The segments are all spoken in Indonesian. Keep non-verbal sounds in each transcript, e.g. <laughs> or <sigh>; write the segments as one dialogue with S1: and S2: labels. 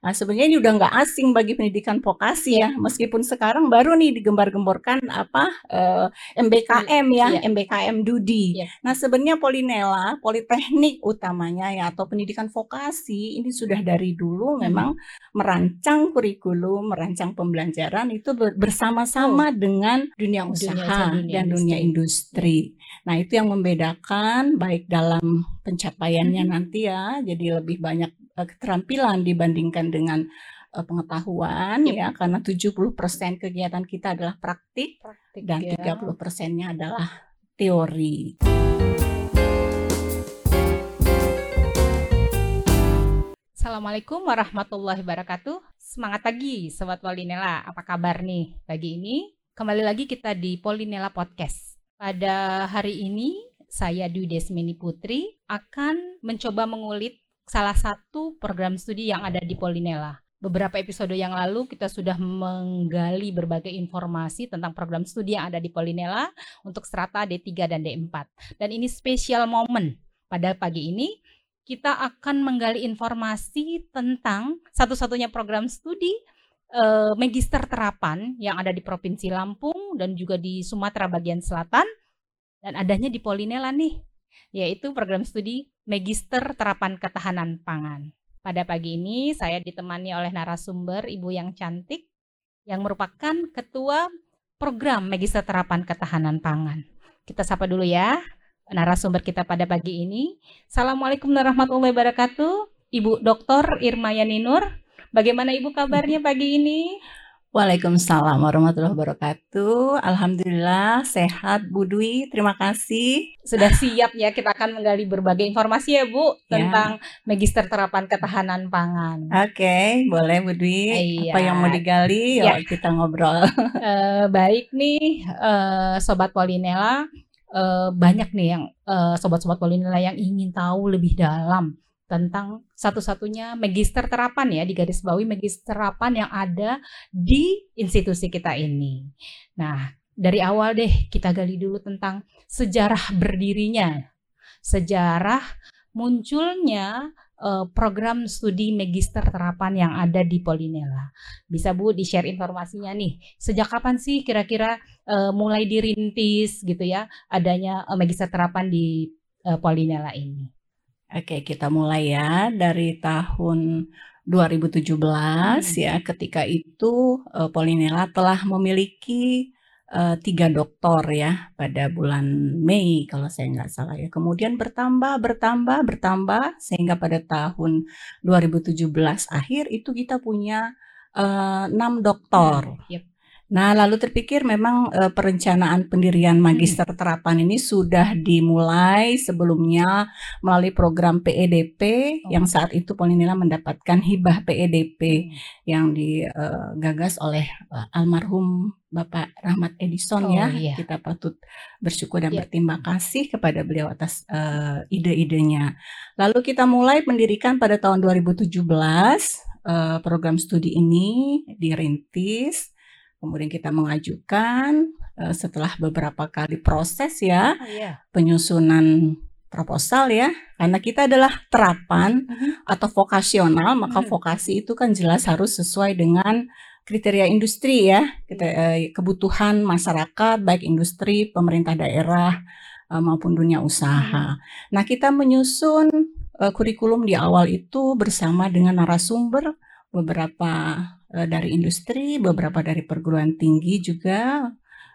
S1: Nah, sebenarnya ini udah nggak asing bagi pendidikan vokasi ya, meskipun sekarang baru nih digembar-gemborkan apa uh, eh, MBKM ya, yeah. MBKM Dudi. Yeah. Nah, sebenarnya Polinela, Politeknik utamanya ya atau pendidikan vokasi ini sudah dari dulu hmm. memang merancang kurikulum, merancang pembelajaran itu bersama-sama oh. dengan dunia usaha dunia, dan industri. dunia industri. Nah, itu yang membedakan baik dalam pencapaiannya hmm. nanti ya, jadi lebih banyak uh, keterampilan dibandingkan dengan uh, pengetahuan yep. ya karena 70% kegiatan kita adalah praktik, praktik dan ya. 30 persennya adalah teori.
S2: Assalamualaikum warahmatullahi wabarakatuh. Semangat pagi Sobat Polinela. Apa kabar nih pagi ini? Kembali lagi kita di Polinela Podcast. Pada hari ini saya Dwi Desmini Putri akan mencoba mengulit salah satu program studi yang ada di Polinela. Beberapa episode yang lalu kita sudah menggali berbagai informasi tentang program studi yang ada di Polinela untuk strata D3 dan D4. Dan ini spesial momen pada pagi ini kita akan menggali informasi tentang satu-satunya program studi eh, magister terapan yang ada di Provinsi Lampung dan juga di Sumatera bagian selatan dan adanya di Polinela nih yaitu program studi Magister Terapan Ketahanan Pangan. Pada pagi ini saya ditemani oleh narasumber Ibu yang cantik yang merupakan ketua program Magister Terapan Ketahanan Pangan. Kita sapa dulu ya narasumber kita pada pagi ini. Assalamualaikum warahmatullahi wabarakatuh. Ibu Dr. Irma Yaninur. Bagaimana Ibu kabarnya pagi ini?
S1: Waalaikumsalam warahmatullahi wabarakatuh. Alhamdulillah sehat Bu Dwi. Terima kasih.
S2: Sudah siap ya kita akan menggali berbagai informasi ya Bu ya. tentang Magister Terapan Ketahanan Pangan.
S1: Oke, okay, boleh Bu Dwi. Iya. Apa yang mau digali? Ya. Yuk kita ngobrol.
S2: Uh, <laughs> baik nih uh, Sobat Polinela. Uh, banyak nih yang uh, sobat-sobat Polinela yang ingin tahu lebih dalam tentang satu-satunya magister terapan ya di garis bawahi magister terapan yang ada di institusi kita ini. Nah, dari awal deh kita gali dulu tentang sejarah berdirinya. Sejarah munculnya uh, program studi magister terapan yang ada di Polinela. Bisa Bu di-share informasinya nih. Sejak kapan sih kira-kira uh, mulai dirintis gitu ya adanya uh, magister terapan di uh, Polinela ini?
S1: Oke, kita mulai ya dari tahun 2017 hmm. ya. Ketika itu uh, Polinela telah memiliki uh, tiga doktor ya pada bulan Mei kalau saya nggak salah ya. Kemudian bertambah, bertambah, bertambah sehingga pada tahun 2017 akhir itu kita punya uh, enam doktor. Hmm, yep. Nah, lalu terpikir memang e, perencanaan pendirian hmm. magister terapan ini sudah dimulai sebelumnya melalui program PEDP oh. yang saat itu Polinela mendapatkan hibah PEDP hmm. yang digagas e, oleh e, almarhum Bapak Rahmat Edison oh, ya. Iya. Kita patut bersyukur dan yeah. berterima kasih kepada beliau atas uh, ide-idenya. Lalu kita mulai mendirikan pada tahun 2017 uh, program studi ini dirintis Kemudian kita mengajukan uh, setelah beberapa kali proses ya oh, yeah. penyusunan proposal ya karena kita adalah terapan -huh. atau vokasional maka -huh. vokasi itu kan jelas harus sesuai dengan kriteria industri ya kita, uh, kebutuhan masyarakat baik industri pemerintah daerah uh, maupun dunia usaha. -huh. Nah kita menyusun kurikulum di awal itu bersama dengan narasumber beberapa dari industri, beberapa dari perguruan tinggi juga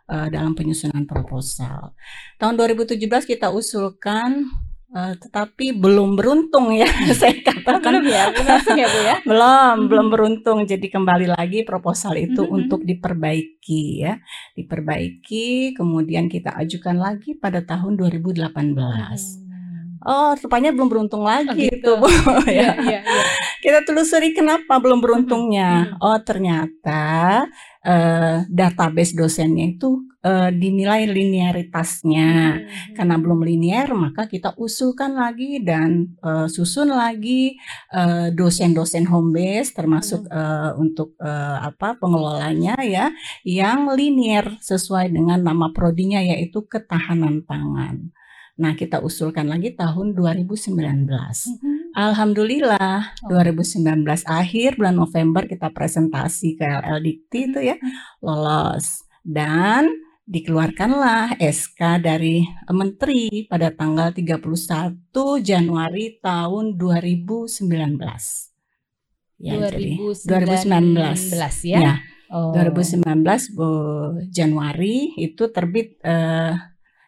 S1: uh, dalam penyusunan proposal. Tahun 2017 kita usulkan Uh, tetapi belum beruntung ya <laughs> saya katakan.
S2: Belum ya belum ya bu ya? <laughs>
S1: Belum hmm. belum beruntung. Jadi kembali lagi proposal itu hmm. untuk diperbaiki ya. Diperbaiki kemudian kita ajukan lagi pada tahun 2018 hmm oh rupanya belum beruntung lagi oh, gitu. itu bu <laughs> ya, ya, ya. kita telusuri kenapa belum beruntungnya oh ternyata uh, database dosennya itu uh, dinilai linearitasnya hmm. karena belum linear maka kita usulkan lagi dan uh, susun lagi dosen-dosen home base termasuk hmm. uh, untuk uh, apa pengelolanya ya yang linear sesuai dengan nama prodinya yaitu ketahanan pangan. Nah, kita usulkan lagi tahun 2019. Mm -hmm. Alhamdulillah
S2: Oh.
S1: 2019 akhir bulan November kita presentasi ke LL Dikti itu ya
S2: Hmm.
S1: lolos dan dikeluarkanlah SK dari Menteri pada tanggal 31 Januari tahun 2019. Ya, jadi
S2: 2019 ya.
S1: ya,
S2: Oh.
S1: 2019 Bu, Januari itu terbit eh,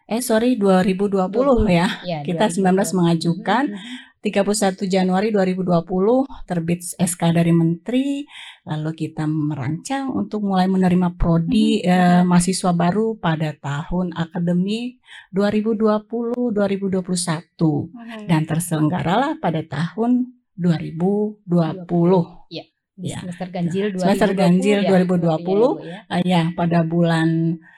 S1: eh sorry 2020 ya.
S2: Ya,
S1: Kita 19 mengajukan. 31 Januari 2020 terbit SK dari Menteri, lalu kita merancang untuk mulai menerima prodi eh, mahasiswa baru pada tahun akademik 2020-2021
S2: Mhm.
S1: dan terselenggaralah pada tahun 2020.
S2: Di
S1: ya.
S2: semester ganjil 2020
S1: Semester ganjil
S2: ya,
S1: 2020.
S2: berarti ya,
S1: Ah, ya, pada bulan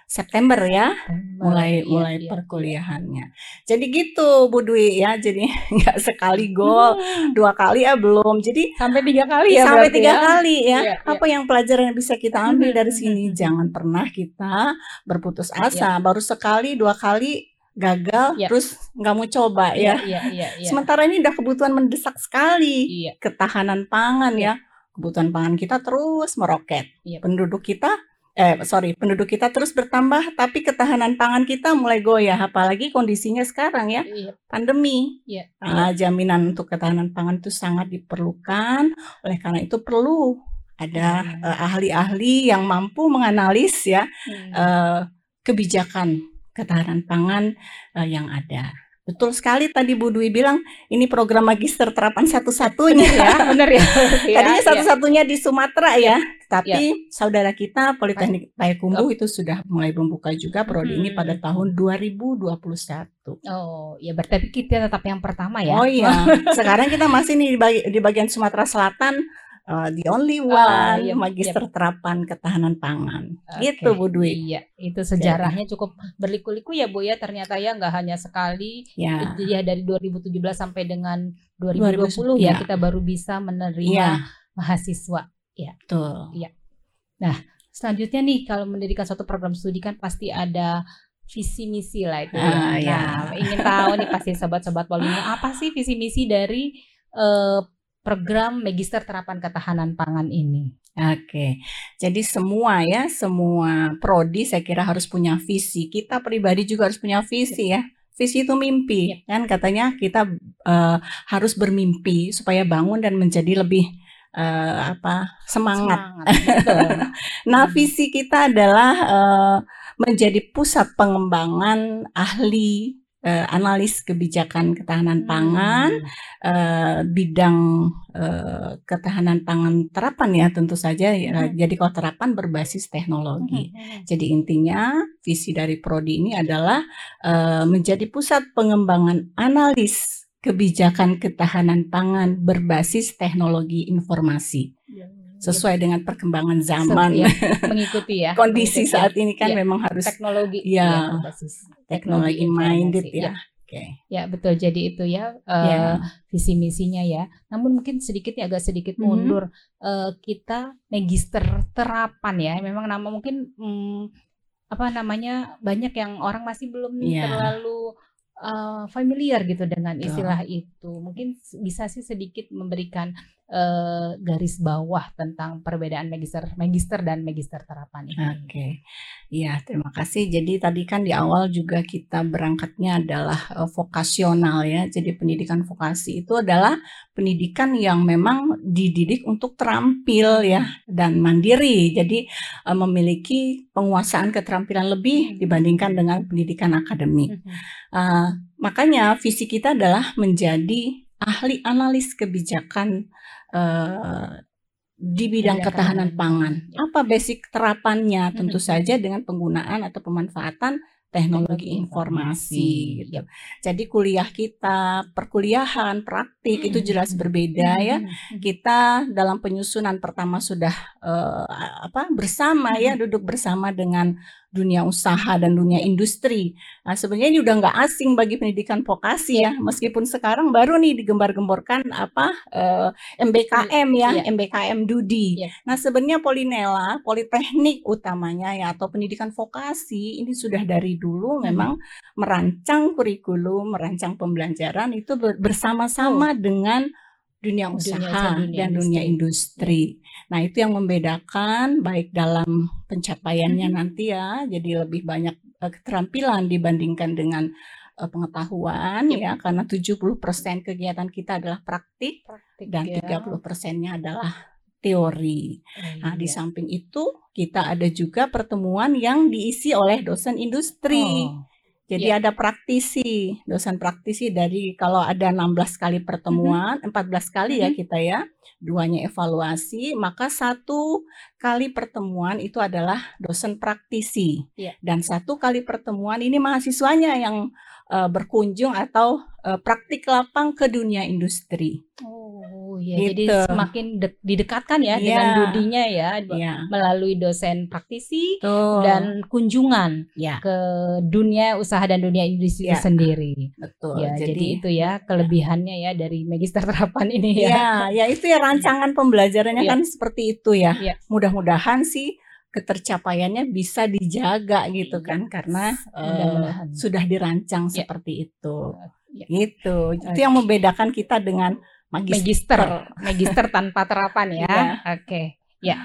S1: September ya,
S2: ya.
S1: mulai
S2: Iya,
S1: mulai
S2: iya,
S1: perkuliahannya. Jadi gitu Bu Dwi ya, jadi <laughs> nggak sekali gol,
S2: Hmm,
S1: dua kali ya belum. Jadi
S2: sampai tiga kali ya
S1: sampai tiga
S2: ya.
S1: kali ya.
S2: Iya,
S1: Apa yang pelajaran yang bisa kita ambil dari sini?
S2: Hmm.
S1: Jangan pernah kita berputus asa. Baru sekali, dua kali gagal,
S2: Iya.
S1: terus nggak mau coba
S2: Iya,
S1: ya.
S2: iya, iya, iya.
S1: Sementara ini udah kebutuhan mendesak sekali,
S2: Iya,
S1: ketahanan pangan
S2: Iya.
S1: ya. Kebutuhan pangan kita terus meroket. Penduduk kita eh sorry, penduduk kita terus bertambah, tapi ketahanan pangan kita mulai goyah. Apalagi kondisinya sekarang ya,
S2: iya,
S1: pandemi.
S2: iya.
S1: Ah, jaminan untuk ketahanan pangan itu sangat diperlukan. Oleh karena itu perlu ada
S2: Hmm.
S1: eh, ahli-ahli yang mampu menganalisis ya
S2: Hmm.
S1: eh, kebijakan ketahanan pangan eh, yang ada. Betul sekali tadi Bu Dwi bilang ini program magister terapan satu-satunya
S2: Bener ya, bener ya. berarti <laughs> ya,
S1: Tadinya
S2: iya.
S1: satu-satunya di Sumatera ya, tapi saudara kita Politeknik Payakumbuh itu sudah mulai membuka juga prodi ini
S2: Hmm.
S1: pada tahun 2021.
S2: Oh, ya berarti kita tetap yang pertama ya.
S1: Oh iya, <laughs> sekarang kita masih nih di, bagi- di bagian Sumatera Selatan, uh, the only one
S2: Ah, iya,
S1: magister terapan ketahanan pangan.
S2: Oke,
S1: Gitu Bu Dwi.
S2: Iya, itu sejarahnya cukup berliku-liku ya Bu ya. Ternyata ya nggak hanya sekali,
S1: Ya,
S2: ya dari 2017 sampai dengan 2020 ya
S1: ya.
S2: kita baru bisa menerima
S1: iya,
S2: mahasiswa.
S1: betul.
S2: Selanjutnya nih kalau mendirikan suatu program studi kan pasti ada visi misi lah itu
S1: Ah,
S2: ya.
S1: ya.
S2: Nah, ingin tahu nih pasti sobat-sobat Polino apa sih visi misi dari eh, program Magister Terapan Ketahanan Pangan ini?
S1: Oke, jadi semua ya, semua prodi saya kira harus punya visi. Kita pribadi juga harus punya visi ya. Visi itu mimpi, kan katanya kita eh, harus bermimpi supaya bangun dan menjadi lebih eh, apa semangat.
S2: betul. <laughs>
S1: Nah,
S2: Hmm.
S1: visi kita adalah eh, menjadi pusat pengembangan ahli eh, analis kebijakan ketahanan pangan
S2: Hmm.
S1: eh, bidang eh, ketahanan pangan terapan ya tentu saja ya.
S2: Mhm.
S1: Jadi kalau terapan berbasis teknologi.
S2: Hmm.
S1: Jadi intinya visi dari prodi ini adalah eh, menjadi pusat pengembangan analis kebijakan ketahanan pangan berbasis teknologi informasi sesuai dengan perkembangan zaman.
S2: Ya, mengikuti ya <laughs>
S1: Kondisi
S2: mengikuti
S1: saat ini kan
S2: Iya.
S1: memang harus
S2: teknologi ya, berbasis
S1: teknologi
S2: informasi.
S1: minded
S2: Iya.
S1: ya. Oke.
S2: Ya betul jadi itu ya eh,
S1: Ya.
S2: visi misinya ya. Namun mungkin sedikit ya agak sedikit
S1: Mhm.
S2: mundur Eh, kita magister terapan ya. Memang nama mungkin hmm, apa namanya banyak yang orang masih belum
S1: Iya.
S2: terlalu eh, familiar gitu dengan istilah itu. Mungkin bisa sih sedikit memberikan eh, garis bawah tentang perbedaan magister magister dan magister terapan ini.
S1: Oke, ya terima kasih. Jadi tadi kan di awal juga kita berangkatnya adalah eh, vokasional ya. Jadi pendidikan vokasi itu adalah pendidikan yang memang dididik untuk terampil ya dan mandiri. Jadi eh, memiliki penguasaan keterampilan lebih dibandingkan dengan pendidikan akademik. Eh, makanya visi kita adalah menjadi ahli analis kebijakan eh, di bidang ketahanan pangan.
S2: ya.
S1: Apa basic terapannya? Tentu
S2: Mhm.
S1: saja dengan penggunaan atau pemanfaatan teknologi informasi. gitu. Jadi kuliah kita, perkuliahan, praktik itu jelas
S2: Mhm.
S1: berbeda ya.
S2: Mhm.
S1: Kita dalam penyusunan pertama sudah eh, apa bersama ya duduk bersama dengan dunia usaha dan dunia industri. Nah, sebenarnya ini udah nggak asing bagi pendidikan vokasi ya, meskipun sekarang baru nih digembar-gemborkan apa uh, eh, MBKM ya, yeah. MBKM Dudi. Yeah. Nah, sebenarnya Polinela, Politeknik utamanya ya atau pendidikan vokasi ini sudah dari dulu hmm. memang merancang kurikulum, merancang pembelajaran itu bersama-sama oh. dengan dunia usaha dunia, dunia dan dunia industri. Nah, itu yang membedakan baik dalam pencapaiannya hmm. nanti ya, jadi lebih banyak uh, keterampilan dibandingkan dengan uh, pengetahuan yep. ya, karena 70% kegiatan kita adalah praktik, praktik dan ya. 30 persennya adalah teori. Oh, nah, di iya. samping itu kita ada juga pertemuan yang diisi oleh dosen industri. Oh. Jadi yeah. ada praktisi, dosen praktisi dari kalau ada 16 kali pertemuan, mm -hmm. 14 kali mm -hmm. ya kita ya, duanya evaluasi, maka satu kali pertemuan itu adalah dosen praktisi. Yeah. Dan satu kali pertemuan ini mahasiswanya yang uh, berkunjung atau uh, praktik lapang ke dunia industri.
S2: Oh iya, gitu. jadi semakin de didekatkan ya yeah. dengan dudinya ya yeah. melalui dosen praktisi Tuh. dan kunjungan yeah. ke dunia usaha dan dunia industri yeah. sendiri. Betul. Ya, jadi, jadi itu ya kelebihannya ya dari magister terapan ini ya.
S1: Ya, ya itu ya rancangan pembelajarannya yeah. kan seperti itu ya. Yeah. Mudah-mudahan sih ketercapaiannya bisa dijaga gitu iya. kan karena uh, sudah dirancang ya. seperti itu ya. gitu itu yang membedakan kita dengan
S2: magister magister, tanpa terapan ya, ya. oke okay. ya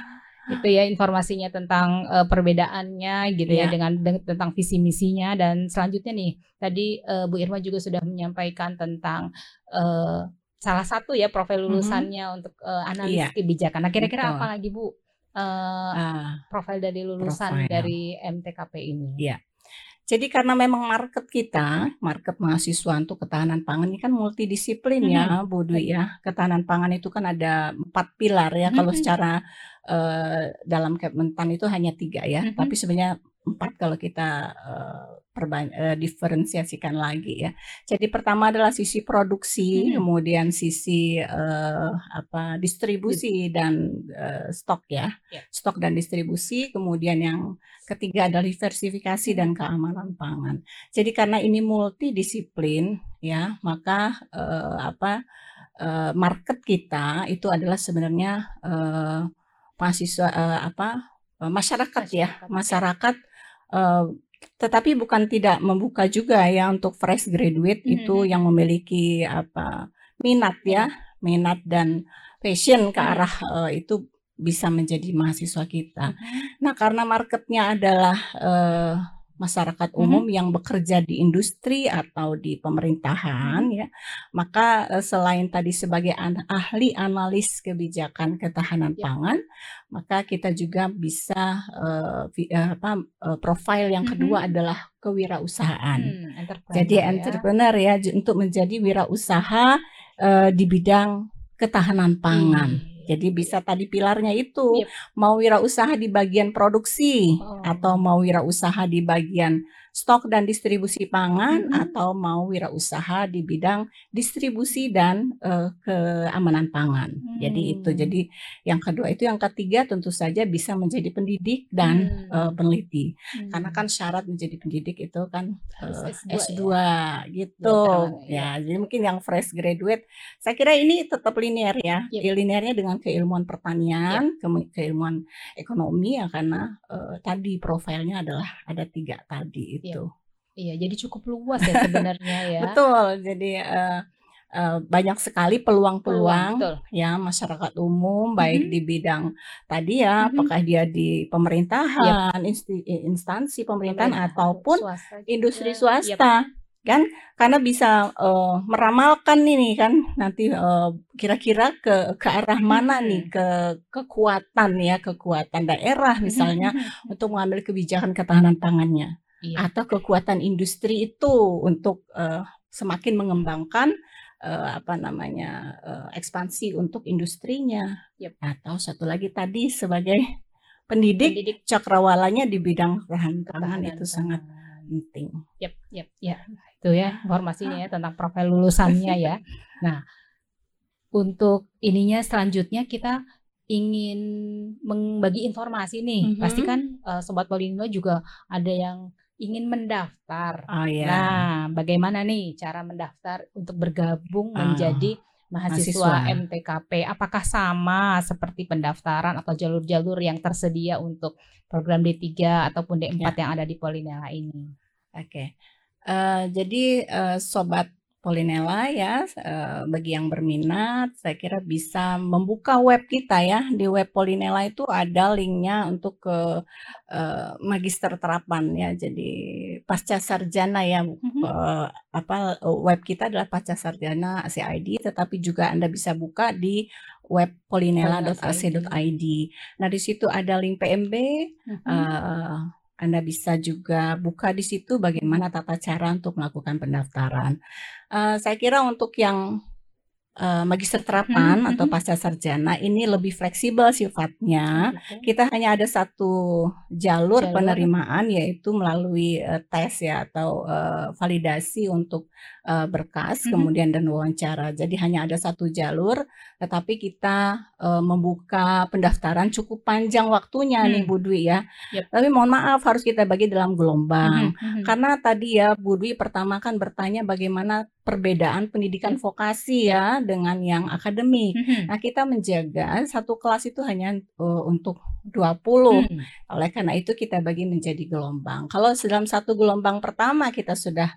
S2: itu ya informasinya tentang uh, perbedaannya gitu ya, ya dengan de tentang visi misinya dan selanjutnya nih tadi uh, Bu Irma juga sudah menyampaikan tentang uh, salah satu ya profil mm-hmm. lulusannya mm -hmm. untuk uh, analis ya. kebijakan. Nah kira-kira apa lagi Bu uh, uh, profil dari lulusan profile. dari MTKP ini.
S1: Iya. Jadi karena memang market kita, market mahasiswa untuk ketahanan pangan ini kan multidisiplin hmm. ya, Bu Dwi ya. Ketahanan pangan itu kan ada empat pilar ya. Hmm. Kalau secara uh, dalam Kementan itu hanya tiga ya, hmm. tapi sebenarnya empat kalau kita uh, uh, diferensiasikan lagi ya. Jadi pertama adalah sisi produksi, hmm. kemudian sisi uh, apa distribusi dan uh, stok ya, yeah. stok dan distribusi, kemudian yang ketiga adalah diversifikasi dan hmm. keamanan pangan. Jadi karena ini multidisiplin ya, maka uh, apa uh, market kita itu adalah sebenarnya uh, mahasiswa uh, apa masyarakat, ya, masyarakat ya, masyarakat Uh, tetapi bukan tidak membuka juga ya untuk fresh graduate hmm. itu yang memiliki apa minat ya, minat dan passion ke arah uh, itu bisa menjadi mahasiswa kita. Nah, karena marketnya adalah uh, masyarakat mm-hmm. umum yang bekerja di industri atau di pemerintahan mm-hmm. ya maka uh, selain tadi sebagai an- ahli analis kebijakan ketahanan yeah. pangan maka kita juga bisa uh, apa uh, profil yang kedua mm-hmm. adalah kewirausahaan mm, entrepreneur jadi ya. entrepreneur ya untuk menjadi wirausaha uh, di bidang ketahanan pangan mm. Jadi bisa tadi pilarnya itu yep. mau wirausaha di bagian produksi oh. atau mau wirausaha di bagian stok dan distribusi pangan hmm. atau mau wirausaha di bidang distribusi dan uh, keamanan pangan. Hmm. Jadi itu jadi yang kedua itu yang ketiga tentu saja bisa menjadi pendidik dan hmm. uh, peneliti. Hmm. Karena kan syarat menjadi pendidik itu kan uh, S2, S2 ya. gitu. Ya, ya, jadi mungkin yang fresh graduate saya kira ini tetap linear ya. Yep. Linearnya dengan keilmuan pertanian, yep. keilmuan ekonomi ya karena uh, tadi profilnya adalah ada tiga tadi Iya. Gitu.
S2: Iya, jadi cukup luas ya sebenarnya <laughs> ya.
S1: Betul. Jadi uh, uh, banyak sekali peluang-peluang ya masyarakat umum baik di bidang tadi ya mm-hmm. apakah dia di pemerintahan, yep. instansi pemerintahan Pemerintah, ataupun swasta industri swasta. Yep kan karena bisa uh, meramalkan ini kan nanti uh, kira-kira ke ke arah mana nih ke kekuatan ya kekuatan daerah misalnya untuk mengambil kebijakan ketahanan pangannya iya. atau kekuatan industri itu untuk uh, semakin mengembangkan uh, apa namanya uh, ekspansi untuk industrinya yep. atau satu lagi tadi sebagai pendidik, pendidik. cakrawalanya di bidang ketahanan pangan itu sangat penting.
S2: Yep, yep, ya. Itu ya informasinya ya tentang profil lulusannya ya. <laughs> Nah, untuk ininya selanjutnya kita ingin membagi informasi nih,
S1: Mhm.
S2: pasti kan uh, sobat Polinelo juga ada yang ingin mendaftar.
S1: Oh ya.
S2: Nah, bagaimana nih cara mendaftar untuk bergabung
S1: Ah,
S2: menjadi mahasiswa
S1: mahasiswa.
S2: MTKP? Apakah sama seperti pendaftaran atau jalur-jalur yang tersedia untuk program D3 ataupun D4
S1: Ya.
S2: yang ada di Polinela ini?
S1: Oke. Eh, jadi eh, sobat Polinela ya, eh, bagi yang berminat, saya kira bisa membuka web kita ya. Di web Polinela itu ada linknya untuk ke eh, magister terapan ya. Jadi pasca sarjana ya.
S2: Mhm.
S1: eh, apa web kita adalah pasca sarjana CID, tetapi juga Anda bisa buka di web polinela.ac.id. Nah, di situ ada link PMB.
S2: Mhm.
S1: eh, anda bisa juga buka di situ bagaimana tata cara untuk melakukan pendaftaran. Eh, saya kira untuk yang eh, magister terapan
S2: Mhm,
S1: atau
S2: mhm.
S1: pasca sarjana ini lebih fleksibel sifatnya.
S2: Gitu.
S1: Kita hanya ada satu jalur
S2: Jalur.
S1: penerimaan yaitu melalui eh, tes ya atau eh, validasi untuk eh, berkas
S2: Mhm.
S1: kemudian dan wawancara. Jadi hanya ada satu jalur, tetapi kita eh, membuka pendaftaran cukup panjang waktunya nih
S2: Hmm.
S1: Bu Dwi ya.
S2: Yap.
S1: Tapi mohon maaf harus kita bagi dalam gelombang.
S2: Mhm, mhm.
S1: Karena tadi ya Bu Dwi pertama kan bertanya bagaimana perbedaan pendidikan
S2: Yap.
S1: vokasi ya dengan yang akademik.
S2: Mhm.
S1: Nah, kita menjaga satu kelas itu hanya eh, untuk 20.
S2: Hmm.
S1: Oleh karena itu kita bagi menjadi gelombang. Kalau dalam satu gelombang pertama kita sudah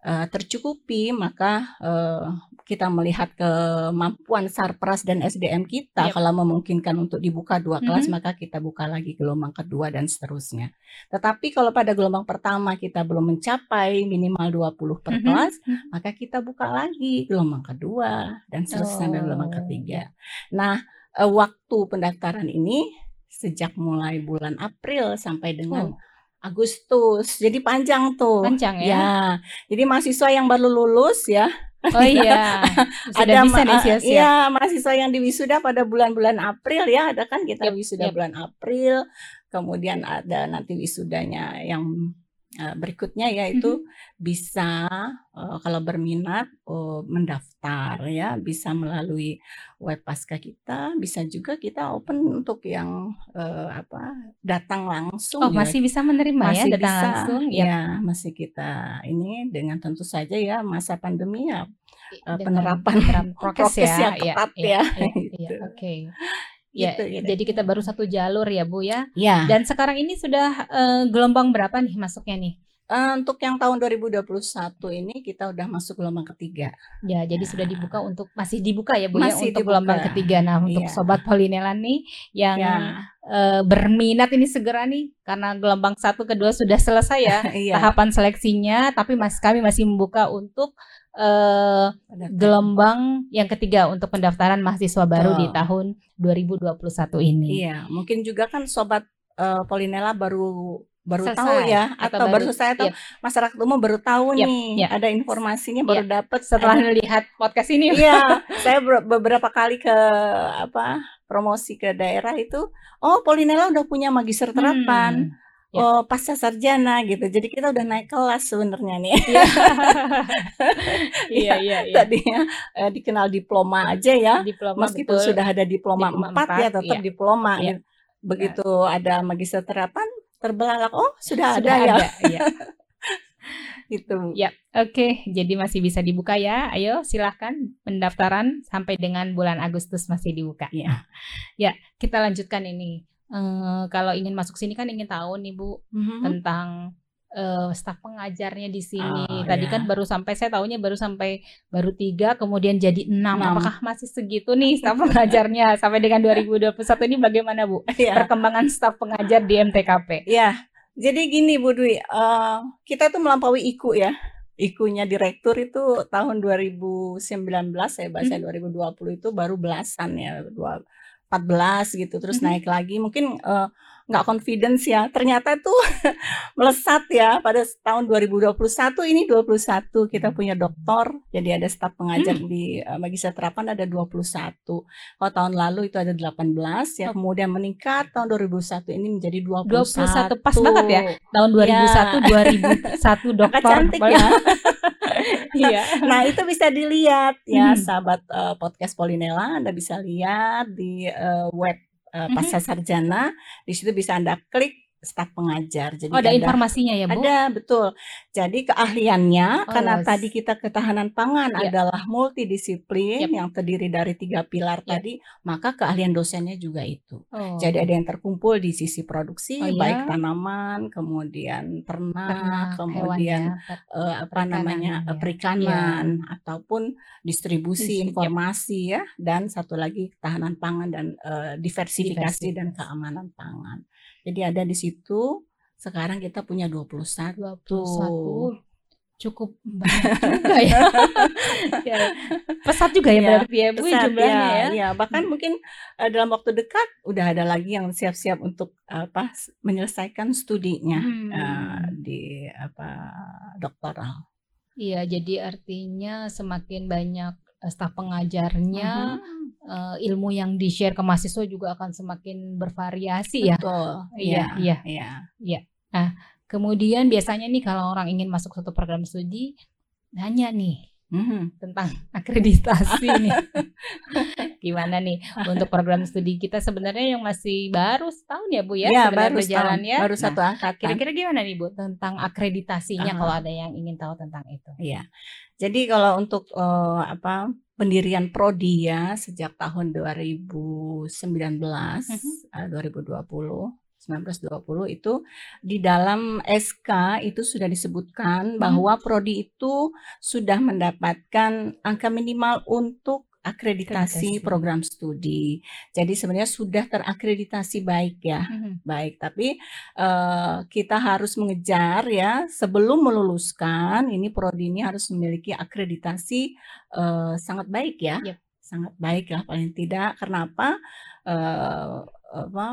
S1: eh, tercukupi, maka eh, kita melihat kemampuan sarpras dan SDM kita.
S2: Yap.
S1: Kalau memungkinkan untuk dibuka dua kelas,
S2: Mhm.
S1: maka kita buka lagi gelombang kedua dan seterusnya. Tetapi kalau pada gelombang pertama kita belum mencapai minimal 20 per
S2: Mhm,
S1: kelas,
S2: mhm.
S1: maka kita buka lagi gelombang kedua dan seterusnya sampai gelombang
S2: Oh,
S1: ketiga. Nah, eh, waktu pendaftaran ini sejak mulai bulan April sampai dengan
S2: Oh.
S1: Agustus. Jadi panjang tuh.
S2: Panjang ya?
S1: Ya. Jadi mahasiswa yang baru lulus ya.
S2: Oh iya, <laughs>
S1: ada
S2: bisa nih siap-siap.
S1: Iya, mahasiswa yang diwisuda pada bulan-bulan April ya. Ada kan kita
S2: Yap,
S1: wisuda
S2: yap.
S1: bulan April. Kemudian ada nanti wisudanya yang berikutnya yaitu bisa eh, kalau berminat eh, mendaftar ya, bisa melalui web pasca kita, bisa juga kita open untuk yang eh, apa datang langsung
S2: Oh,
S1: ya.
S2: masih bisa menerima ya
S1: Masih
S2: datang
S1: bisa,
S2: langsung?
S1: Ya masih kita ini dengan tentu saja ya masa pandemi ya
S2: Dengan
S1: penerapan <laughs>
S2: prokes
S1: prokes
S2: ya,
S1: yang ketat
S2: iya,
S1: ya,
S2: iya, iya,
S1: gitu.
S2: oke. Ya,
S1: Gitu, gitu.
S2: jadi kita baru satu jalur ya Bu ya.
S1: Ya,
S2: Dan sekarang ini sudah eh, gelombang berapa nih masuknya nih?
S1: Eh, untuk yang tahun 2021 ini kita udah masuk gelombang ketiga.
S2: Ya, jadi sudah dibuka untuk masih dibuka ya Bu ya
S1: Masih
S2: untuk gelombang
S1: dibuka.
S2: ketiga. Nah, untuk
S1: Iya.
S2: sobat Polinela nih yang
S1: Ya,
S2: eh, berminat ini segera nih karena gelombang satu kedua sudah selesai ya <laughs>
S1: iya.
S2: tahapan seleksinya, tapi mas kami masih membuka untuk
S1: pendaftaran.
S2: gelombang yang ketiga untuk pendaftaran mahasiswa baru di
S1: Betul.
S2: tahun 2021 ini.
S1: Iya, mungkin juga kan sobat eh, Polinela baru baru
S2: Selesai,
S1: tahu ya
S2: atau
S1: atau, baru
S2: baru-
S1: selesai atau
S2: yap.
S1: masyarakat umum baru tahu
S2: Yap,
S1: nih
S2: yap.
S1: ada informasinya baru dapat
S2: Setelah
S1: ada-
S2: melihat podcast ini,
S1: Iya, <laughs> saya ber- beberapa kali ke apa promosi ke daerah itu, oh Polinela udah punya magister terapan,
S2: Hmm,
S1: oh pasca sarjana gitu. Jadi kita udah naik kelas sebenarnya nih.
S2: Iya. <laughs> Iya, iya, iya.
S1: Tadinya eh, dikenal diploma aja ya,
S2: Diploma
S1: meskipun
S2: betul.
S1: sudah ada diploma,
S2: Diploma
S1: 4 ya tetap
S2: iya.
S1: diploma.
S2: Iya.
S1: gitu. Begitu ada magister terapan terbelalak, oh sudah,
S2: Sudah
S1: ada, ya
S2: ada, <laughs> iya.
S1: gitu.
S2: Ya, oke. Jadi masih bisa dibuka ya. Ayo silahkan pendaftaran sampai dengan bulan Agustus masih dibuka.
S1: Iya.
S2: Ya, kita lanjutkan ini. Eh, kalau ingin masuk sini kan ingin tahu nih Bu
S1: Mhm.
S2: tentang eh, staf pengajarnya di sini.
S1: Oh,
S2: Tadi
S1: ya.
S2: kan baru sampai saya tahunya baru sampai baru tiga, kemudian jadi enam. Apakah masih segitu nih staf pengajarnya <laughs> sampai dengan 2021 ini bagaimana Bu?
S1: Iya.
S2: Perkembangan staf pengajar di MTKP.
S1: Ya, jadi gini Bu Dwi, eh, kita tuh melampaui IKU ya. IKU-nya direktur itu tahun 2019 saya baca
S2: Mhm.
S1: 2020 itu baru belasan ya, dua 14 gitu terus
S2: Mhm.
S1: naik lagi mungkin eh, nggak confidence ya ternyata tuh <laughs> melesat ya pada tahun 2021 ini 21 kita punya doktor jadi ada staf pengajar di eh, magister terapan ada 21 kalau tahun lalu itu ada 18 ya kemudian meningkat tahun 2001 ini menjadi 21
S2: 21, pas banget ya? Tahun 2001 2001 dokter.
S1: cantik ya. <laughs>
S2: Iya.
S1: Nah, itu bisa dilihat ya
S2: Mhm.
S1: sahabat eh, podcast Polinela, Anda bisa lihat di eh, web uh,
S2: Mhm.
S1: pasca sarjana, di situ bisa Anda klik staf pengajar. Jadi
S2: Oh, ada
S1: ada
S2: informasinya ya, Bu?
S1: ada, betul. Jadi keahliannya karena
S2: Oh,
S1: tadi kita ketahanan pangan
S2: Iya.
S1: adalah multidisiplin
S2: Yap.
S1: yang terdiri dari 3 pilar
S2: Yap.
S1: tadi, maka keahlian dosennya juga itu. Jadi ada
S2: Oh.
S1: yang terkumpul di sisi
S2: Oh,
S1: produksi, baik
S2: ya?
S1: tanaman, kemudian ternak,
S2: Ternak, hewan
S1: kemudian,
S2: ya, per
S1: eee, apa namanya,
S2: ya.
S1: Perikanan, ataupun distribusi
S2: Isi,
S1: informasi ya, dan satu lagi ketahanan pangan dan, eee, diversifikasi dan
S2: Diversifikasi.
S1: keamanan pangan. Jadi ada di situ, sekarang kita punya 21.
S2: 21, cukup banyak <laughs> juga ya. Ya, pesat juga ya
S1: Iya,
S2: berarti ya, Bu, ya
S1: pesat
S2: jumlahnya
S1: ya,
S2: ya?
S1: iya. Bahkan
S2: Hmm.
S1: mungkin, eee, dalam waktu dekat udah ada lagi yang siap-siap untuk, apa, menyelesaikan studinya,
S2: Hmm.
S1: di apa, doktoral.
S2: Iya, jadi artinya semakin banyak, eee, staf pengajarnya,
S1: Mhm.
S2: Eee, ilmu yang di-share ke mahasiswa juga akan semakin bervariasi ya?
S1: Betul,
S2: Iya
S1: iya
S2: iya.
S1: iya.
S2: Iya. Nah, kemudian biasanya nih kalau orang ingin masuk satu program studi, nanya nih
S1: Mhm.
S2: tentang <laughs> akreditasi nih. <laughs> Gimana nih untuk program studi kita sebenarnya yang masih baru setahun ya, Bu, ya, sebenarnya
S1: baru setahun,
S2: berjalannya?
S1: baru
S2: Nah,
S1: 1 angkatan.
S2: kira-kira gimana nih, Bu, tentang akreditasinya kalau
S1: Ah.
S2: ada yang ingin tahu tentang itu?
S1: Iya. Jadi kalau untuk, eee, apa, pendirian prodi ya sejak tahun 2019,
S2: Mhm.
S1: eee, 2020, 19, 20 itu di dalam SK itu sudah disebutkan
S2: Mhm.
S1: bahwa prodi itu sudah mendapatkan angka minimal untuk akreditasi
S2: Akreditasi.
S1: program studi. Jadi sebenarnya sudah terakreditasi baik ya,
S2: Mhm.
S1: baik. Tapi, eee, kita harus mengejar ya sebelum meluluskan ini prodi ini harus memiliki akreditasi, eee, sangat baik ya,
S2: Yap.
S1: sangat baik lah paling tidak. Karena apa? Eee, apa,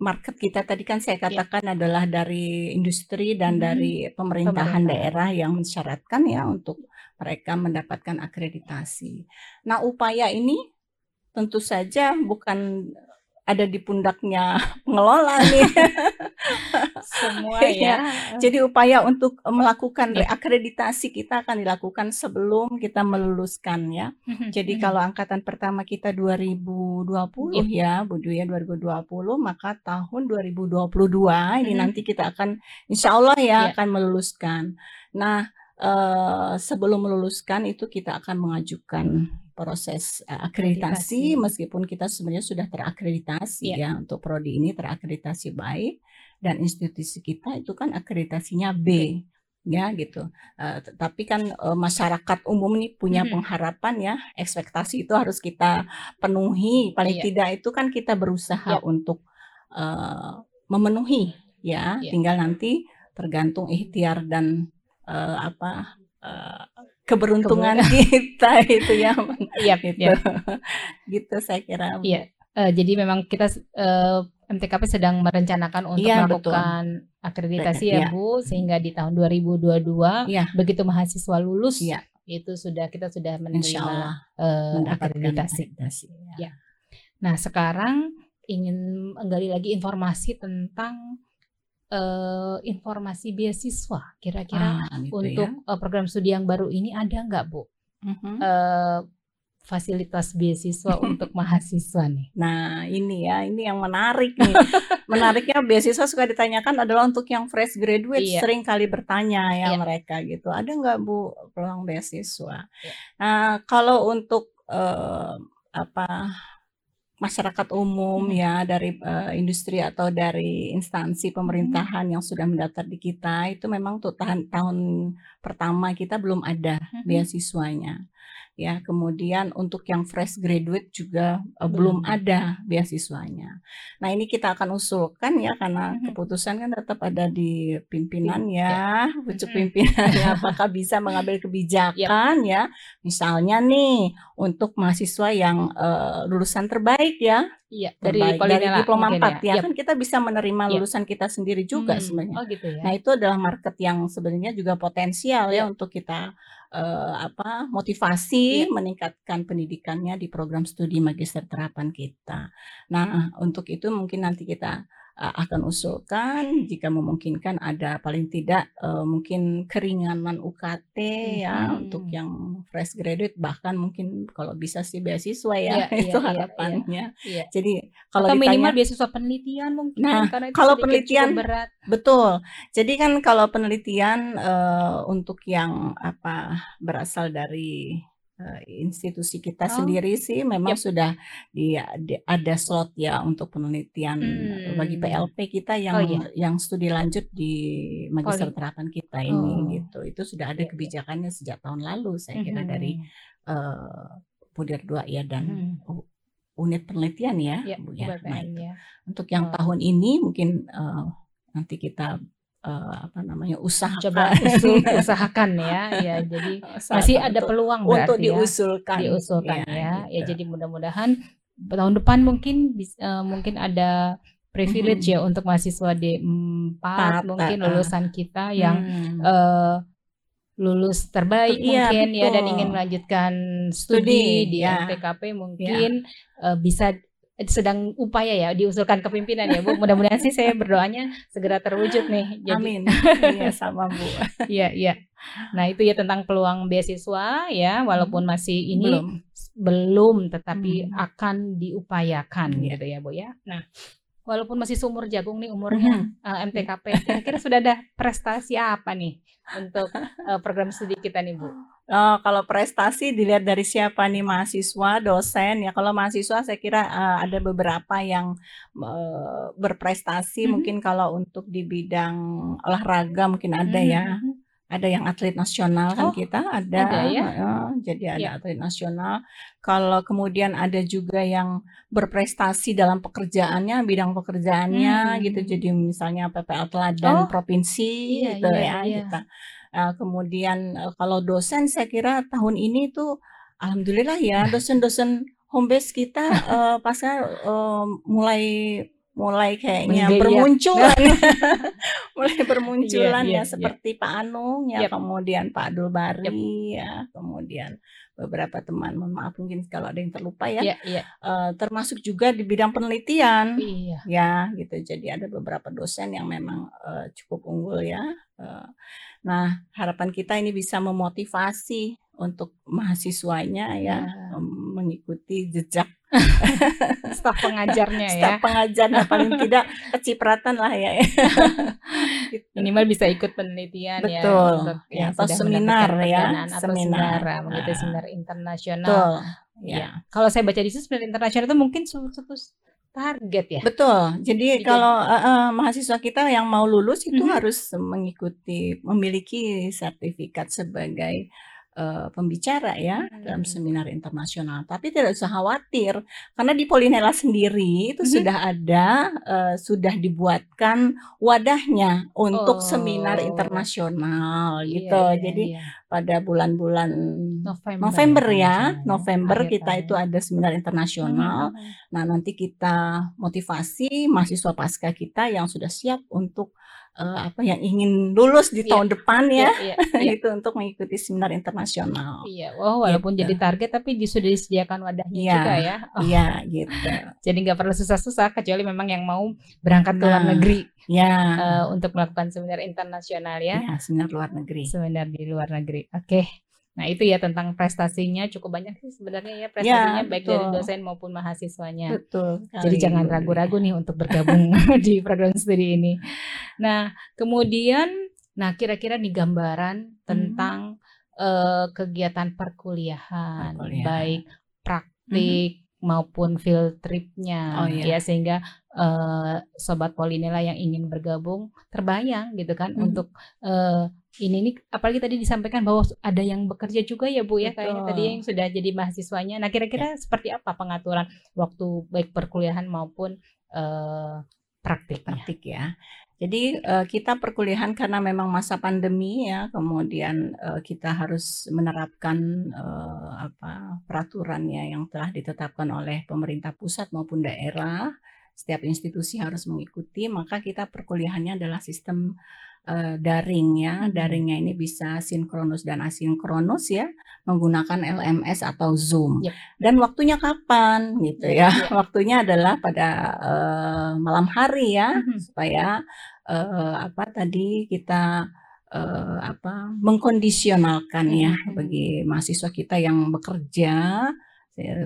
S1: market kita tadi kan saya katakan adalah dari industri dan
S2: Mhm.
S1: dari pemerintahan
S2: Pemerintahan.
S1: daerah yang mensyaratkan ya untuk mereka mendapatkan akreditasi. Nah, upaya ini tentu saja bukan ada di pundaknya <laughs> pengelola nih. <laughs>
S2: Semua
S1: Iya.
S2: ya,
S1: Jadi upaya untuk, melakukan
S2: Iya.
S1: reakreditasi kita akan dilakukan sebelum kita meluluskan ya.
S2: Mhm
S1: Jadi
S2: mhm.
S1: kalau angkatan pertama kita 2020 ya,
S2: Iya.
S1: Bu Dwi ya, 2020, maka tahun 2022 ini
S2: Mhm.
S1: nanti kita akan insyaallah ya
S2: Iya.
S1: akan meluluskan. Nah, eee, sebelum meluluskan itu kita akan mengajukan proses, eee, akreditasi
S2: Akreditasi.
S1: meskipun kita sebenarnya sudah terakreditasi
S2: Iya.
S1: ya untuk prodi ini terakreditasi baik dan institusi kita itu kan akreditasinya B,
S2: B.
S1: ya gitu. Eee, tapi kan, eee, masyarakat umum nih punya
S2: Mhm.
S1: pengharapan ya, ekspektasi itu harus kita penuhi, paling
S2: Iya.
S1: tidak itu kan kita berusaha
S2: Yap.
S1: untuk, eee, memenuhi ya,
S2: Iya.
S1: tinggal nanti tergantung ikhtiar dan, eee, apa, eee, keberuntungan
S2: Kebetulan.
S1: kita <laughs> itu ya,
S2: Yap
S1: gitu.
S2: yap. <laughs>
S1: Gitu saya kira.
S2: Iya, eee, jadi memang kita eee, MTKP sedang merencanakan untuk
S1: Iya, betul.
S2: melakukan akreditasi
S1: Iya.
S2: ya, Bu, sehingga di tahun 2022
S1: Iya.
S2: begitu mahasiswa lulus,
S1: Iya.
S2: itu sudah kita sudah menerima,
S1: mendapatkan
S2: akreditasi.
S1: akreditasi, ya.
S2: Ya. Nah, sekarang ingin menggali lagi informasi tentang, eee, informasi beasiswa. Kira-kira
S1: Ah, gitu
S2: untuk,
S1: ya.
S2: eee, program studi yang baru ini ada nggak, Bu,
S1: Mhm.
S2: eee, fasilitas beasiswa <laughs> untuk mahasiswa nih?
S1: Nah, ini ya, ini yang menarik nih. <laughs> Menariknya beasiswa suka ditanyakan adalah untuk yang fresh graduate
S2: Iya.
S1: sering kali bertanya ya
S2: Iya.
S1: mereka gitu, "Ada nggak Bu peluang beasiswa?"
S2: Iya.
S1: Nah, kalau untuk, eee, apa, masyarakat umum
S2: Mhm.
S1: ya dari, eee, industri atau dari instansi
S2: Mhm.
S1: pemerintahan yang sudah mendaftar di kita, itu memang untuk tahan tahun pertama kita belum ada
S2: Mhm.
S1: beasiswanya. Ya, kemudian untuk yang fresh graduate juga, eee, belum
S2: Belum ada.
S1: beasiswanya. Nah, ini kita akan usulkan ya karena
S2: Mhm.
S1: keputusan kan tetap ada di pimpinan
S2: Pim ya.
S1: ya, pucuk
S2: Mhm.
S1: pimpinannya apakah bisa mengambil kebijakan ya. Misalnya nih untuk mahasiswa yang, eee, lulusan terbaik ya,
S2: Iya, dari
S1: dari diploma
S2: mungkin
S1: 4
S2: ya?
S1: ya, kan kita bisa menerima
S2: Yap.
S1: lulusan kita sendiri juga
S2: Mmm,
S1: sebenarnya.
S2: oh gitu
S1: Nah,
S2: ya?
S1: itu adalah market yang sebenarnya juga potensial ya
S2: Iya.
S1: untuk kita, eee, apa,
S2: Iya.
S1: motivasi meningkatkan pendidikannya di program studi magister terapan kita. Nah, untuk itu mungkin nanti kita, uh, akan usulkan jika memungkinkan ada paling tidak uh, mungkin keringanan UKT ya
S2: Mhm.
S1: untuk yang fresh graduate bahkan mungkin kalau bisa sih beasiswa ya
S2: iya <laughs>
S1: itu
S2: iya.
S1: harapannya.
S2: Iya.
S1: Jadi kalau
S2: Atau minimal
S1: ditanya
S2: beasiswa penelitian mungkin
S1: Nah,
S2: karena itu
S1: kalau penelitian
S2: berat.
S1: betul. Jadi kan kalau penelitian eh, untuk yang apa berasal dari eh, institusi kita
S2: Oh,
S1: sendiri sih memang
S2: yap.
S1: sudah di, di- ada slot ya untuk penelitian eh, bagi
S2: Hmm.
S1: PLP kita
S2: Oh
S1: yang
S2: iya.
S1: yang studi lanjut di magister
S2: Poli.
S1: terapan kita ini
S2: Oh.
S1: gitu. Itu sudah ada
S2: Iya iya.
S1: kebijakannya sejak tahun lalu saya kira dari
S2: Mhm.
S1: eh Pudir 2 ya dan
S2: Mhm.
S1: u- unit penelitian ya
S2: Ya,
S1: Bu ya. Nah
S2: UBPN
S1: itu.
S2: ya.
S1: Untuk yang
S2: Oh.
S1: tahun ini mungkin eh, nanti kita eh, apa namanya
S2: Coba
S1: usahakan
S2: usul usahakan ya. Ya, jadi <laughs> masih
S1: usahakan
S2: ada
S1: untuk
S2: peluang
S1: untuk
S2: berarti ya.
S1: diusulkan
S2: Diusulkan
S1: ya
S2: ya. Ya,
S1: gitu.
S2: jadi mudah-mudahan tahun depan mungkin eh, mungkin ada privilege
S1: Mhm.
S2: ya untuk mahasiswa D4
S1: Empat,
S2: mungkin
S1: eh,
S2: lulusan kita yang
S1: Hmm.
S2: eh, lulus terbaik
S1: Iya
S2: mungkin ya dan
S1: betul.
S2: ingin melanjutkan
S1: Studi
S2: studi di
S1: ya
S2: MTKP
S1: ya.
S2: mungkin eh, bisa sedang upaya ya diusulkan kepimpinan ya Bu. Mudah-mudahan sih saya berdoanya segera terwujud nih. Jadi
S1: Amin. Iya sama Bu. <laughs>
S2: iya iya. Nah, itu ya tentang peluang beasiswa ya walaupun
S1: Hmm.
S2: masih ini
S1: Belum.
S2: belum tetapi
S1: Hmm.
S2: akan diupayakan
S1: Iya.
S2: gitu ya Bu ya. Nah, walaupun masih seumur jagung nih umurnya
S1: Mhm.
S2: eh, MTKP, kira-kira sudah ada prestasi apa nih untuk eh, program studi kita nih Bu?
S1: Oh, kalau prestasi dilihat dari siapa nih mahasiswa, dosen ya. Kalau mahasiswa saya kira eh, ada beberapa yang eh, berprestasi.
S2: Mhm.
S1: Mungkin kalau untuk di bidang olahraga mungkin ada ya.
S2: Mhm.
S1: Ada yang atlet nasional kan
S2: Oh,
S1: kita ada,
S2: ada ya?
S1: heeh, jadi ada
S2: Ya.
S1: atlet nasional. Kalau kemudian ada juga yang berprestasi dalam pekerjaannya, bidang pekerjaannya gitu.
S2: Hmm.
S1: Jadi misalnya PPL Teladan
S2: Oh,
S1: Provinsi
S2: iya
S1: gitu
S2: iya
S1: ya
S2: iya.
S1: kita. Eh, kemudian eh, kalau dosen saya kira tahun ini tuh alhamdulillah ya dosen-dosen home base kita eh, <laughs> pasca eh, mulai mulai kayaknya
S2: Menggeliat.
S1: bermunculan <laughs> <laughs> mulai
S2: Iya
S1: bermunculan
S2: iya
S1: ya
S2: iya.
S1: seperti Pak Anung ya
S2: Yap.
S1: kemudian Pak Abdul
S2: Yap.
S1: Bari ya kemudian beberapa teman mohon maaf mungkin kalau ada yang terlupa ya
S2: Iya iya.
S1: eh, termasuk juga di bidang penelitian
S2: Iya.
S1: ya gitu jadi ada beberapa dosen yang memang eh, cukup unggul ya Eh, nah harapan kita ini bisa memotivasi untuk mahasiswanya ya
S2: Ya.
S1: em, mengikuti jejak <laughs>
S2: Staf pengajarnya ya.
S1: staf pengajar nah, paling tidak kecipratan lah ya <laughs> gitu.
S2: Minimal bisa ikut penelitian ya
S1: betul
S2: untuk
S1: ya
S2: yang
S1: atau seminar ya
S2: atau
S1: seminar
S2: seminar, ah, mengikuti
S1: Nah,
S2: seminar internasional.
S1: betul
S2: Ya.
S1: ya
S2: Kalau saya baca di situ seminar internasional itu mungkin suatu suatu target ya.
S1: Betul. Jadi
S2: Jadi
S1: kalau eh, eh, mahasiswa kita yang mau lulus itu
S2: Mhm.
S1: harus mengikuti, memiliki sertifikat sebagai eh, pembicara ya dalam
S2: Hmm.
S1: seminar internasional. Tapi tidak usah khawatir karena di Polinela sendiri itu
S2: Mhm.
S1: sudah ada, eh, sudah dibuatkan wadahnya untuk seminar
S2: Oh.
S1: internasional
S2: Iya
S1: gitu.
S2: iya
S1: Jadi
S2: iya.
S1: pada bulan-bulan
S2: November
S1: November ya,
S2: internasional
S1: November
S2: akhir
S1: kita itu
S2: tahun.
S1: ada seminar internasional.
S2: Mhm, mhm.
S1: Nah, nanti kita motivasi mahasiswa pasca kita yang sudah siap untuk eh, apa yang ingin lulus di
S2: Iya.
S1: tahun depan
S2: Iya
S1: ya,
S2: iya <laughs> iya.
S1: itu untuk mengikuti seminar internasional.
S2: Iya, oh walaupun
S1: Gitu.
S2: jadi target tapi sudah disediakan wadahnya
S1: Iya,
S2: juga ya. Oh, <laughs>
S1: iya gitu.
S2: jadi nggak perlu susah-susah kecuali memang yang mau berangkat ke luar
S1: Nah,
S2: negeri
S1: ya,
S2: eh, untuk melakukan seminar internasional ya.
S1: ya seminar luar negeri.
S2: Seminar di luar negeri. Oke. Nah, itu ya tentang prestasinya cukup banyak sih sebenarnya ya
S1: Ya,
S2: prestasinya baik dari dosen maupun mahasiswanya.
S1: Betul.
S2: Jadi
S1: sekali,
S2: jangan ragu-ragu nih untuk bergabung <laughs> <laughs> di program studi ini. Nah, kemudian nah kira-kira nih gambaran tentang eh, kegiatan perkuliahan,
S1: Perkuliahan.
S2: baik praktik maupun field tripnya
S1: Oh iya.
S2: ya sehingga eh, sobat Polinela yang ingin bergabung terbayang gitu kan
S1: Mhm.
S2: untuk eh, ini nih apalagi tadi disampaikan bahwa ada yang bekerja juga ya Bu ya kayaknya tadi
S1: Betul.
S2: yang sudah jadi mahasiswanya. Nah, kira-kira seperti apa pengaturan waktu baik perkuliahan maupun eh, praktiknya?
S1: praktik ya. Jadi eh, kita perkuliahan karena memang masa pandemi ya, kemudian eh, kita harus menerapkan eh, apa peraturannya yang telah ditetapkan oleh pemerintah pusat maupun daerah. Setiap institusi harus mengikuti, maka kita perkuliahannya adalah sistem uh, daring ya. Daringnya ini bisa sinkronus dan asinkronus ya, menggunakan LMS atau Zoom. Yep. Dan waktunya kapan gitu ya? Yep. <laughs> Waktunya adalah pada uh, malam hari ya, hmm. supaya uh, apa tadi kita uh, apa mengkondisionalkan ya hmm. bagi mahasiswa kita yang bekerja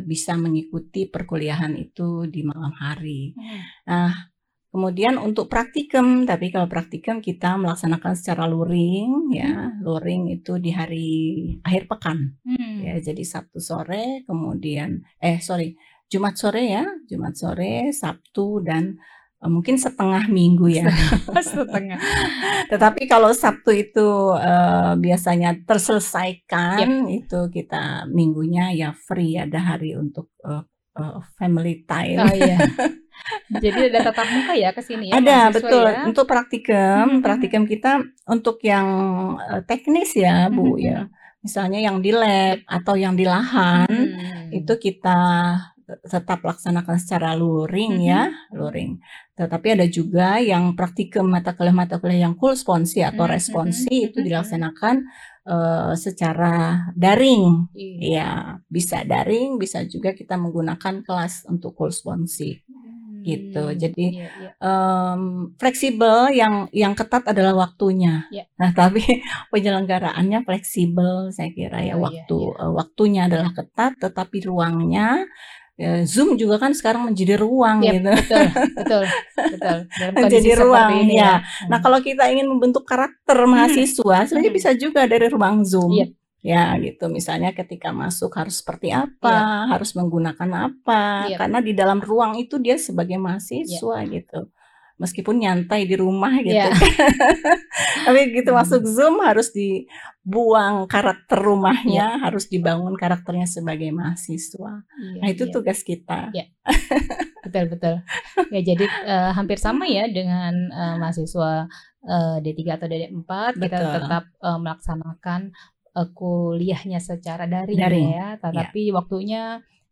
S1: bisa mengikuti perkuliahan itu di malam hari. Hmm. Nah, kemudian untuk praktikum, tapi kalau praktikum kita melaksanakan secara luring, ya, hmm. luring itu di hari akhir pekan, hmm. ya, jadi Sabtu sore, kemudian, eh sorry, Jumat sore ya, Jumat sore, Sabtu dan Eh, mungkin setengah minggu ya. setengah. <laughs> Tetapi kalau Sabtu itu uh, biasanya terselesaikan, yep. itu kita minggunya ya free ada hari untuk uh, uh, family time. Oh iya. <laughs>
S2: Jadi ada tatap muka ya ke sini ya?
S1: Ada betul ya? untuk praktikum, hmm. praktikum kita untuk yang uh, teknis ya Bu hmm. ya. Misalnya yang di lab atau yang di lahan hmm. itu kita tetap laksanakan secara luring mm -hmm. ya, luring. Tetapi ada juga yang praktikum mata kuliah-mata kuliah yang full sponsi atau responsi mm -hmm. itu dilaksanakan uh, secara daring. Mm. Ya, bisa daring, bisa juga kita menggunakan kelas untuk full sponsi. Gitu. Hmm, Jadi yeah, yeah. Um, fleksibel, yang yang ketat adalah waktunya. Yeah. Nah, <laughs> tapi penyelenggaraannya fleksibel, saya kira ya oh, iya, waktu yeah, yeah. Uh, waktunya adalah ketat, tetapi ruangnya Ya, Zoom juga kan sekarang menjadi ruang yep, gitu. Betul, betul, betul. <laughs> menjadi ruang ini ya. ya. Nah, kalau kita ingin membentuk karakter hmm. mahasiswa, hmm. sebenarnya bisa juga dari ruang Zoom. Yep. Ya, gitu. Misalnya ketika masuk harus seperti apa, yep. harus menggunakan apa. Yep. Karena di dalam ruang itu dia sebagai mahasiswa yep. gitu meskipun nyantai di rumah gitu. Yeah. <laughs> Tapi gitu hmm. masuk Zoom harus dibuang karakter rumahnya, yeah. harus dibangun karakternya sebagai mahasiswa. Yeah, nah, itu yeah. tugas kita. Yeah.
S2: betul betul. Ya jadi uh, hampir sama ya dengan uh, mahasiswa uh, D3 atau D4 betul. kita tetap uh, melaksanakan uh, kuliahnya secara daring, daring. ya, tetapi yeah. waktunya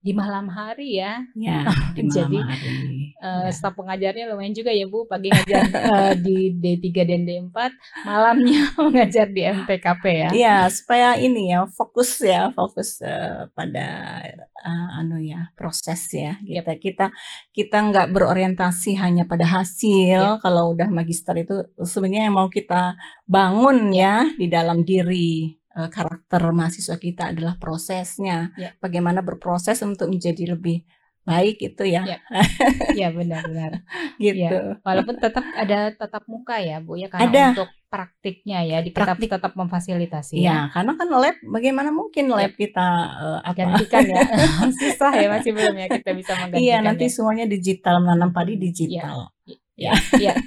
S2: di malam hari ya. Ya, <laughs> di malam Jadi hari. Uh, ya. staf pengajarnya lumayan juga ya Bu, pagi ngajar uh, di D3 dan D4, malamnya <laughs> mengajar di MTKP ya.
S1: Iya, supaya ini ya fokus ya, fokus uh, pada uh, anu ya, proses ya. Kita yep. kita kita nggak berorientasi hanya pada hasil. Yep. Kalau udah magister itu sebenarnya yang mau kita bangun ya di dalam diri uh, karakter mahasiswa kita adalah prosesnya, ya. bagaimana berproses untuk menjadi lebih baik itu ya.
S2: Ya, <laughs> ya benar-benar. gitu. Ya. Walaupun tetap ada tatap muka ya, Bu ya, karena ada. untuk praktiknya ya, di kita Praktik. tetap memfasilitasi.
S1: Ya, ya, karena kan lab, bagaimana mungkin ya. lab kita uh, apa?
S2: gantikan ya, <laughs> susah ya masih belum ya kita bisa menggantikan.
S1: Iya, nanti ya. semuanya digital, menanam padi digital.
S2: Ya, ya. ya. <laughs>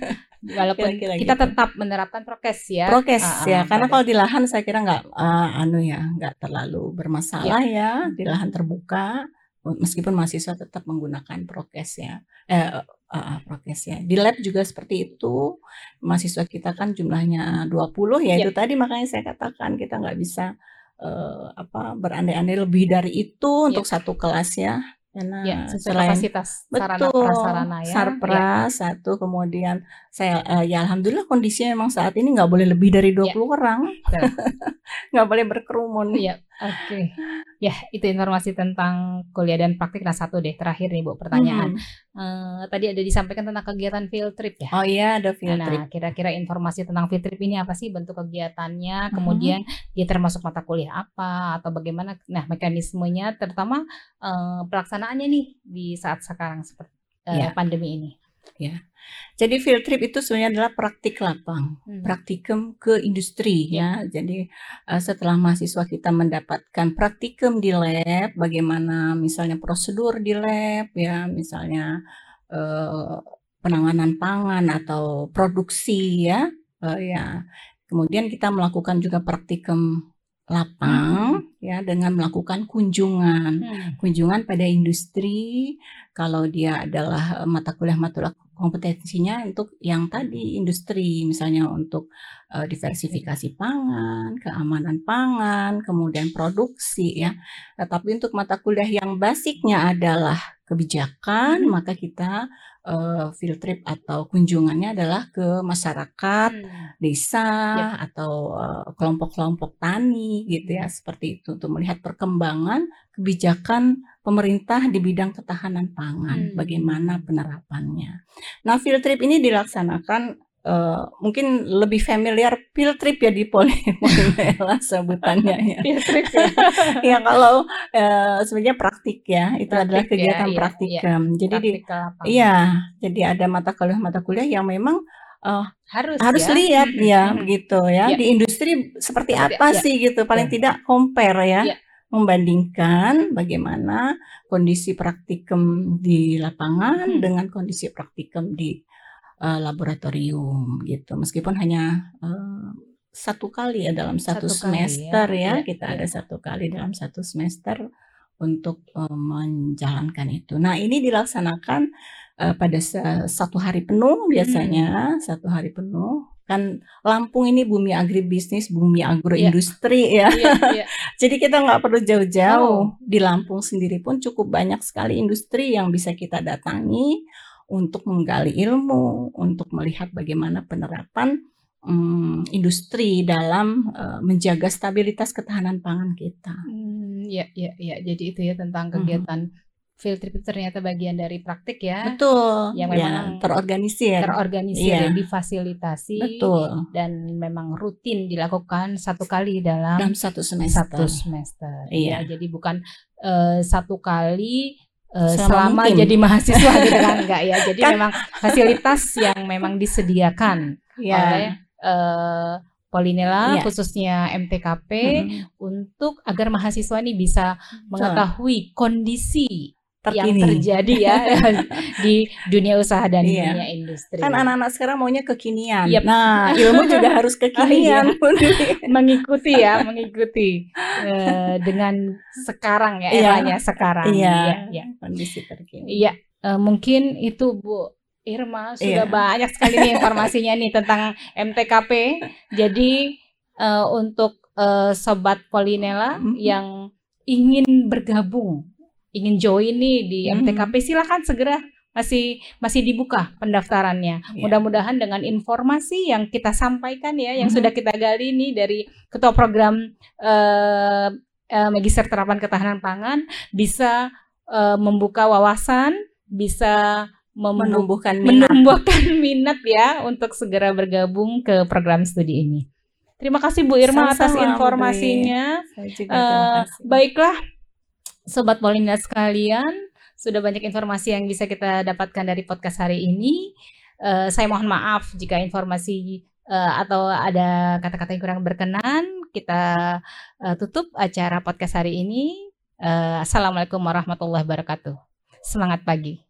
S2: Walaupun kira -kira kita gitu. tetap menerapkan prokes ya.
S1: Prokes uh, ya, karena kalau di lahan saya kira nggak uh, anu ya, nggak terlalu bermasalah ya. ya di lahan terbuka meskipun mahasiswa tetap menggunakan prokes ya. Eh, uh, uh, prokes ya. Di lab juga seperti itu. Mahasiswa kita kan jumlahnya 20 ya, ya. itu tadi makanya saya katakan kita nggak bisa uh, apa berandai-andai lebih dari itu ya. untuk satu kelas ya.
S2: Karena ya, selain kapasitas sarana betul, prasarana ya.
S1: Sarpras ya. satu kemudian saya uh, ya alhamdulillah kondisinya memang saat ini nggak boleh lebih dari 20 ya. orang. <laughs> nggak boleh berkerumun.
S2: Iya, oke. Okay. Ya, itu informasi tentang kuliah dan praktik. Nah, satu deh terakhir nih Bu pertanyaan. Hmm. Uh, tadi ada disampaikan tentang kegiatan field trip ya.
S1: Oh iya, ada field nah, trip.
S2: Nah, kira-kira informasi tentang field trip ini apa sih bentuk kegiatannya? Hmm. Kemudian dia termasuk mata kuliah apa atau bagaimana? Nah, mekanismenya terutama uh, pelaksanaannya nih di saat sekarang seperti uh, ya. pandemi ini.
S1: Ya. Jadi field trip itu sebenarnya adalah praktik lapang, hmm. praktikum ke industri ya. ya. Jadi uh, setelah mahasiswa kita mendapatkan praktikum di lab, bagaimana misalnya prosedur di lab ya, misalnya uh, penanganan pangan atau produksi ya, uh, ya. Kemudian kita melakukan juga praktikum lapang hmm. ya dengan melakukan kunjungan hmm. kunjungan pada industri kalau dia adalah mata kuliah mata kompetensinya untuk yang tadi industri misalnya untuk uh, diversifikasi pangan, keamanan pangan, kemudian produksi ya. Tetapi untuk mata kuliah yang basicnya adalah kebijakan,
S2: Mhm.
S1: maka kita uh, field trip atau kunjungannya adalah ke masyarakat,
S2: Hmm.
S1: desa,
S2: Yap.
S1: atau uh, kelompok-kelompok tani gitu ya, seperti itu untuk melihat perkembangan kebijakan pemerintah di bidang ketahanan pangan, bagaimana
S2: Hmm.
S1: penerapannya. Nah, field trip ini dilaksanakan uh, mungkin lebih familiar field trip ya di Poli <laughs> Polinela sebutannya ya. <laughs>
S2: Trip ya. <laughs>
S1: Ya kalau uh, sebenarnya praktik ya, itu adalah
S2: Praktik ya,
S1: kegiatan
S2: iya.
S1: praktikum. Jadi di iya, jadi ada mata kuliah-mata kuliah yang memang uh,
S2: Harus
S1: harus
S2: ya.
S1: lihat ya begitu ya
S2: Ya.
S1: di industri seperti
S2: Seperti-
S1: apa
S2: ya.
S1: sih gitu paling
S2: Ya.
S1: tidak compare ya
S2: Ya.
S1: membandingkan bagaimana kondisi praktikum di lapangan
S2: Hmm.
S1: dengan kondisi praktikum di uh, laboratorium gitu meskipun hanya uh, satu kali ya dalam satu,
S2: Satu kali ya,
S1: semester ya,
S2: iya,
S1: kita
S2: iya.
S1: ada satu kali dalam satu semester untuk uh, menjalankan itu. Nah ini dilaksanakan uh, pada sa- satu hari penuh
S2: Hmm.
S1: biasanya satu hari penuh kan Lampung ini bumi agribisnis, bumi agroindustri ya.
S2: Iya, iya. <laughs>
S1: Jadi kita nggak perlu
S2: Oh.
S1: jauh-jauh. Di Lampung sendiri pun cukup banyak sekali industri yang bisa kita datangi untuk menggali ilmu, untuk melihat bagaimana penerapan mm, industri dalam eh, menjaga stabilitas ketahanan pangan kita.
S2: Hmm, ya, ya, ya. Jadi itu ya tentang
S1: Mhm.
S2: kegiatan field trip itu ternyata bagian dari praktik ya,
S1: Betul,
S2: yang
S1: ya
S2: memang
S1: terorganisir.
S2: terorganisir
S1: Iya.
S2: ya, difasilitasi
S1: Betul,
S2: dan memang rutin dilakukan satu kali dalam
S1: dalam satu semester.
S2: satu semester.
S1: Iya.
S2: Ya, jadi bukan eh, satu kali eh,
S1: Selama
S2: selama
S1: mungkin.
S2: jadi mahasiswa gitu kan enggak ya. Jadi
S1: Kan-
S2: memang fasilitas yang memang disediakan
S1: Ya.
S2: oleh eh, Polinela
S1: Iya.
S2: khususnya MTKP
S1: Mm-mm.
S2: untuk agar mahasiswa ini bisa mengetahui kondisi yang
S1: Terkini.
S2: terjadi ya <laughs> di dunia usaha dan
S1: Iya.
S2: dunia industri.
S1: Kan anak-anak sekarang maunya kekinian.
S2: Yep.
S1: Nah, <laughs> ilmu juga harus kekinian.
S2: mengikuti ya, mengikuti eh, dengan sekarang ya
S1: Iya.
S2: eranya sekarang.
S1: Iya,
S2: Iya, iya.
S1: kondisi terkini.
S2: Iya, eh, mungkin itu Bu Irma sudah
S1: Iya.
S2: banyak sekali nih informasinya nih tentang MTKP. Jadi eh, untuk eh, sobat Polinela
S1: Mhm.
S2: yang ingin bergabung, ingin join nih di. MTKP silahkan segera masih masih dibuka pendaftarannya.
S1: Iya.
S2: Mudah-mudahan dengan informasi yang kita sampaikan ya, yang
S1: Mhm.
S2: sudah kita gali nih dari ketua program eh, eh, Magister Terapan Ketahanan Pangan bisa eh, membuka wawasan, bisa
S1: menumbuhkan minat.
S2: menumbuhkan <laughs> minat ya untuk segera bergabung ke program studi ini. Terima kasih Bu Irma atas
S1: Sama-sama, Bu
S2: informasinya.
S1: Saya juga terima kasih.
S2: baiklah, sobat Polina sekalian, sudah banyak informasi yang bisa kita dapatkan dari podcast hari ini. Eh, saya mohon maaf jika informasi eh, atau ada kata-kata yang kurang berkenan. Kita eh, tutup acara podcast hari ini. Eh, Assalamualaikum warahmatullahi wabarakatuh. Semangat pagi.